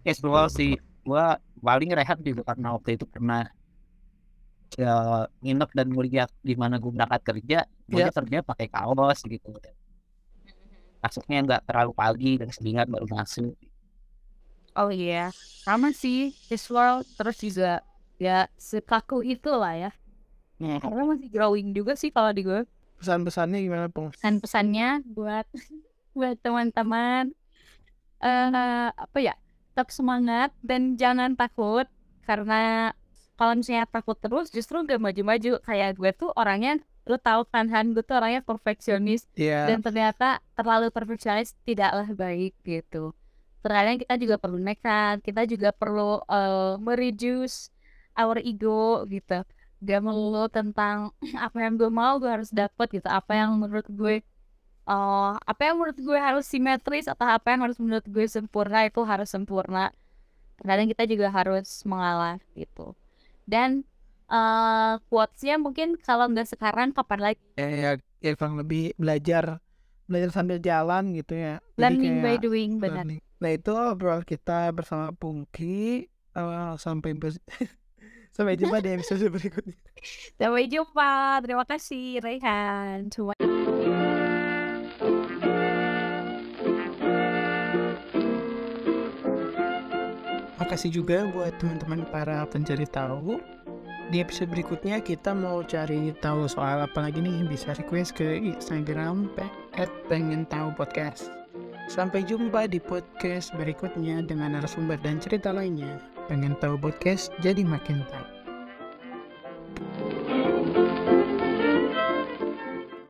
Casual sih. Gua paling rehat juga karena waktu itu pernah ya, nginep dan ngeliat di mana gue berangkat kerja, gue Iya. kerja pakai kaos gitu. Masuknya nggak terlalu pagi dan selingat baru masuk. Oh iya, sama sih casual terus juga ya sekaku itu lah ya. Nah, karena masih growing juga sih kalau di gue Pesan-pesannya gimana, Pung? dan pesannya buat *laughs* buat teman-teman. Eh apa ya tetap semangat dan jangan takut. Karena kalau misalnya takut terus justru gak maju-maju. Kayak gue tuh orangnya lo tau kan Han gue tuh orangnya perfeksionis. Iya. dan ternyata terlalu perfeksionis tidaklah baik gitu. Terkadang kita juga perlu nekat kita juga perlu eh, mereduce our ego gitu. Gak melulu tentang *clears throat* apa yang gue mau gue harus dapet gitu. Apa yang menurut gue eh apa yang menurut gue harus simetris atau apa yang harus menurut gue sempurna itu harus sempurna terkadang kita juga harus mengalah gitu dan eh quotesnya mungkin kalau nggak sekarang kapan lagi Ya, ya, ya kurang lebih belajar belajar sambil jalan gitu ya. Learning by doing benar learning. Nah itu obrolan kita bersama Pungki. Eh, sampai *laughs* sampai jumpa di episode *laughs* berikutnya. Sampai jumpa. Terima kasih Rehan. Semua Makasih juga buat teman-teman para pencari tahu. Di episode berikutnya kita mau cari tahu soal apa lagi nih bisa request ke Instagram at pengen tahu podcast. Sampai jumpa di podcast berikutnya dengan narasumber dan cerita lainnya. Pengen tahu podcast jadi makin tahu.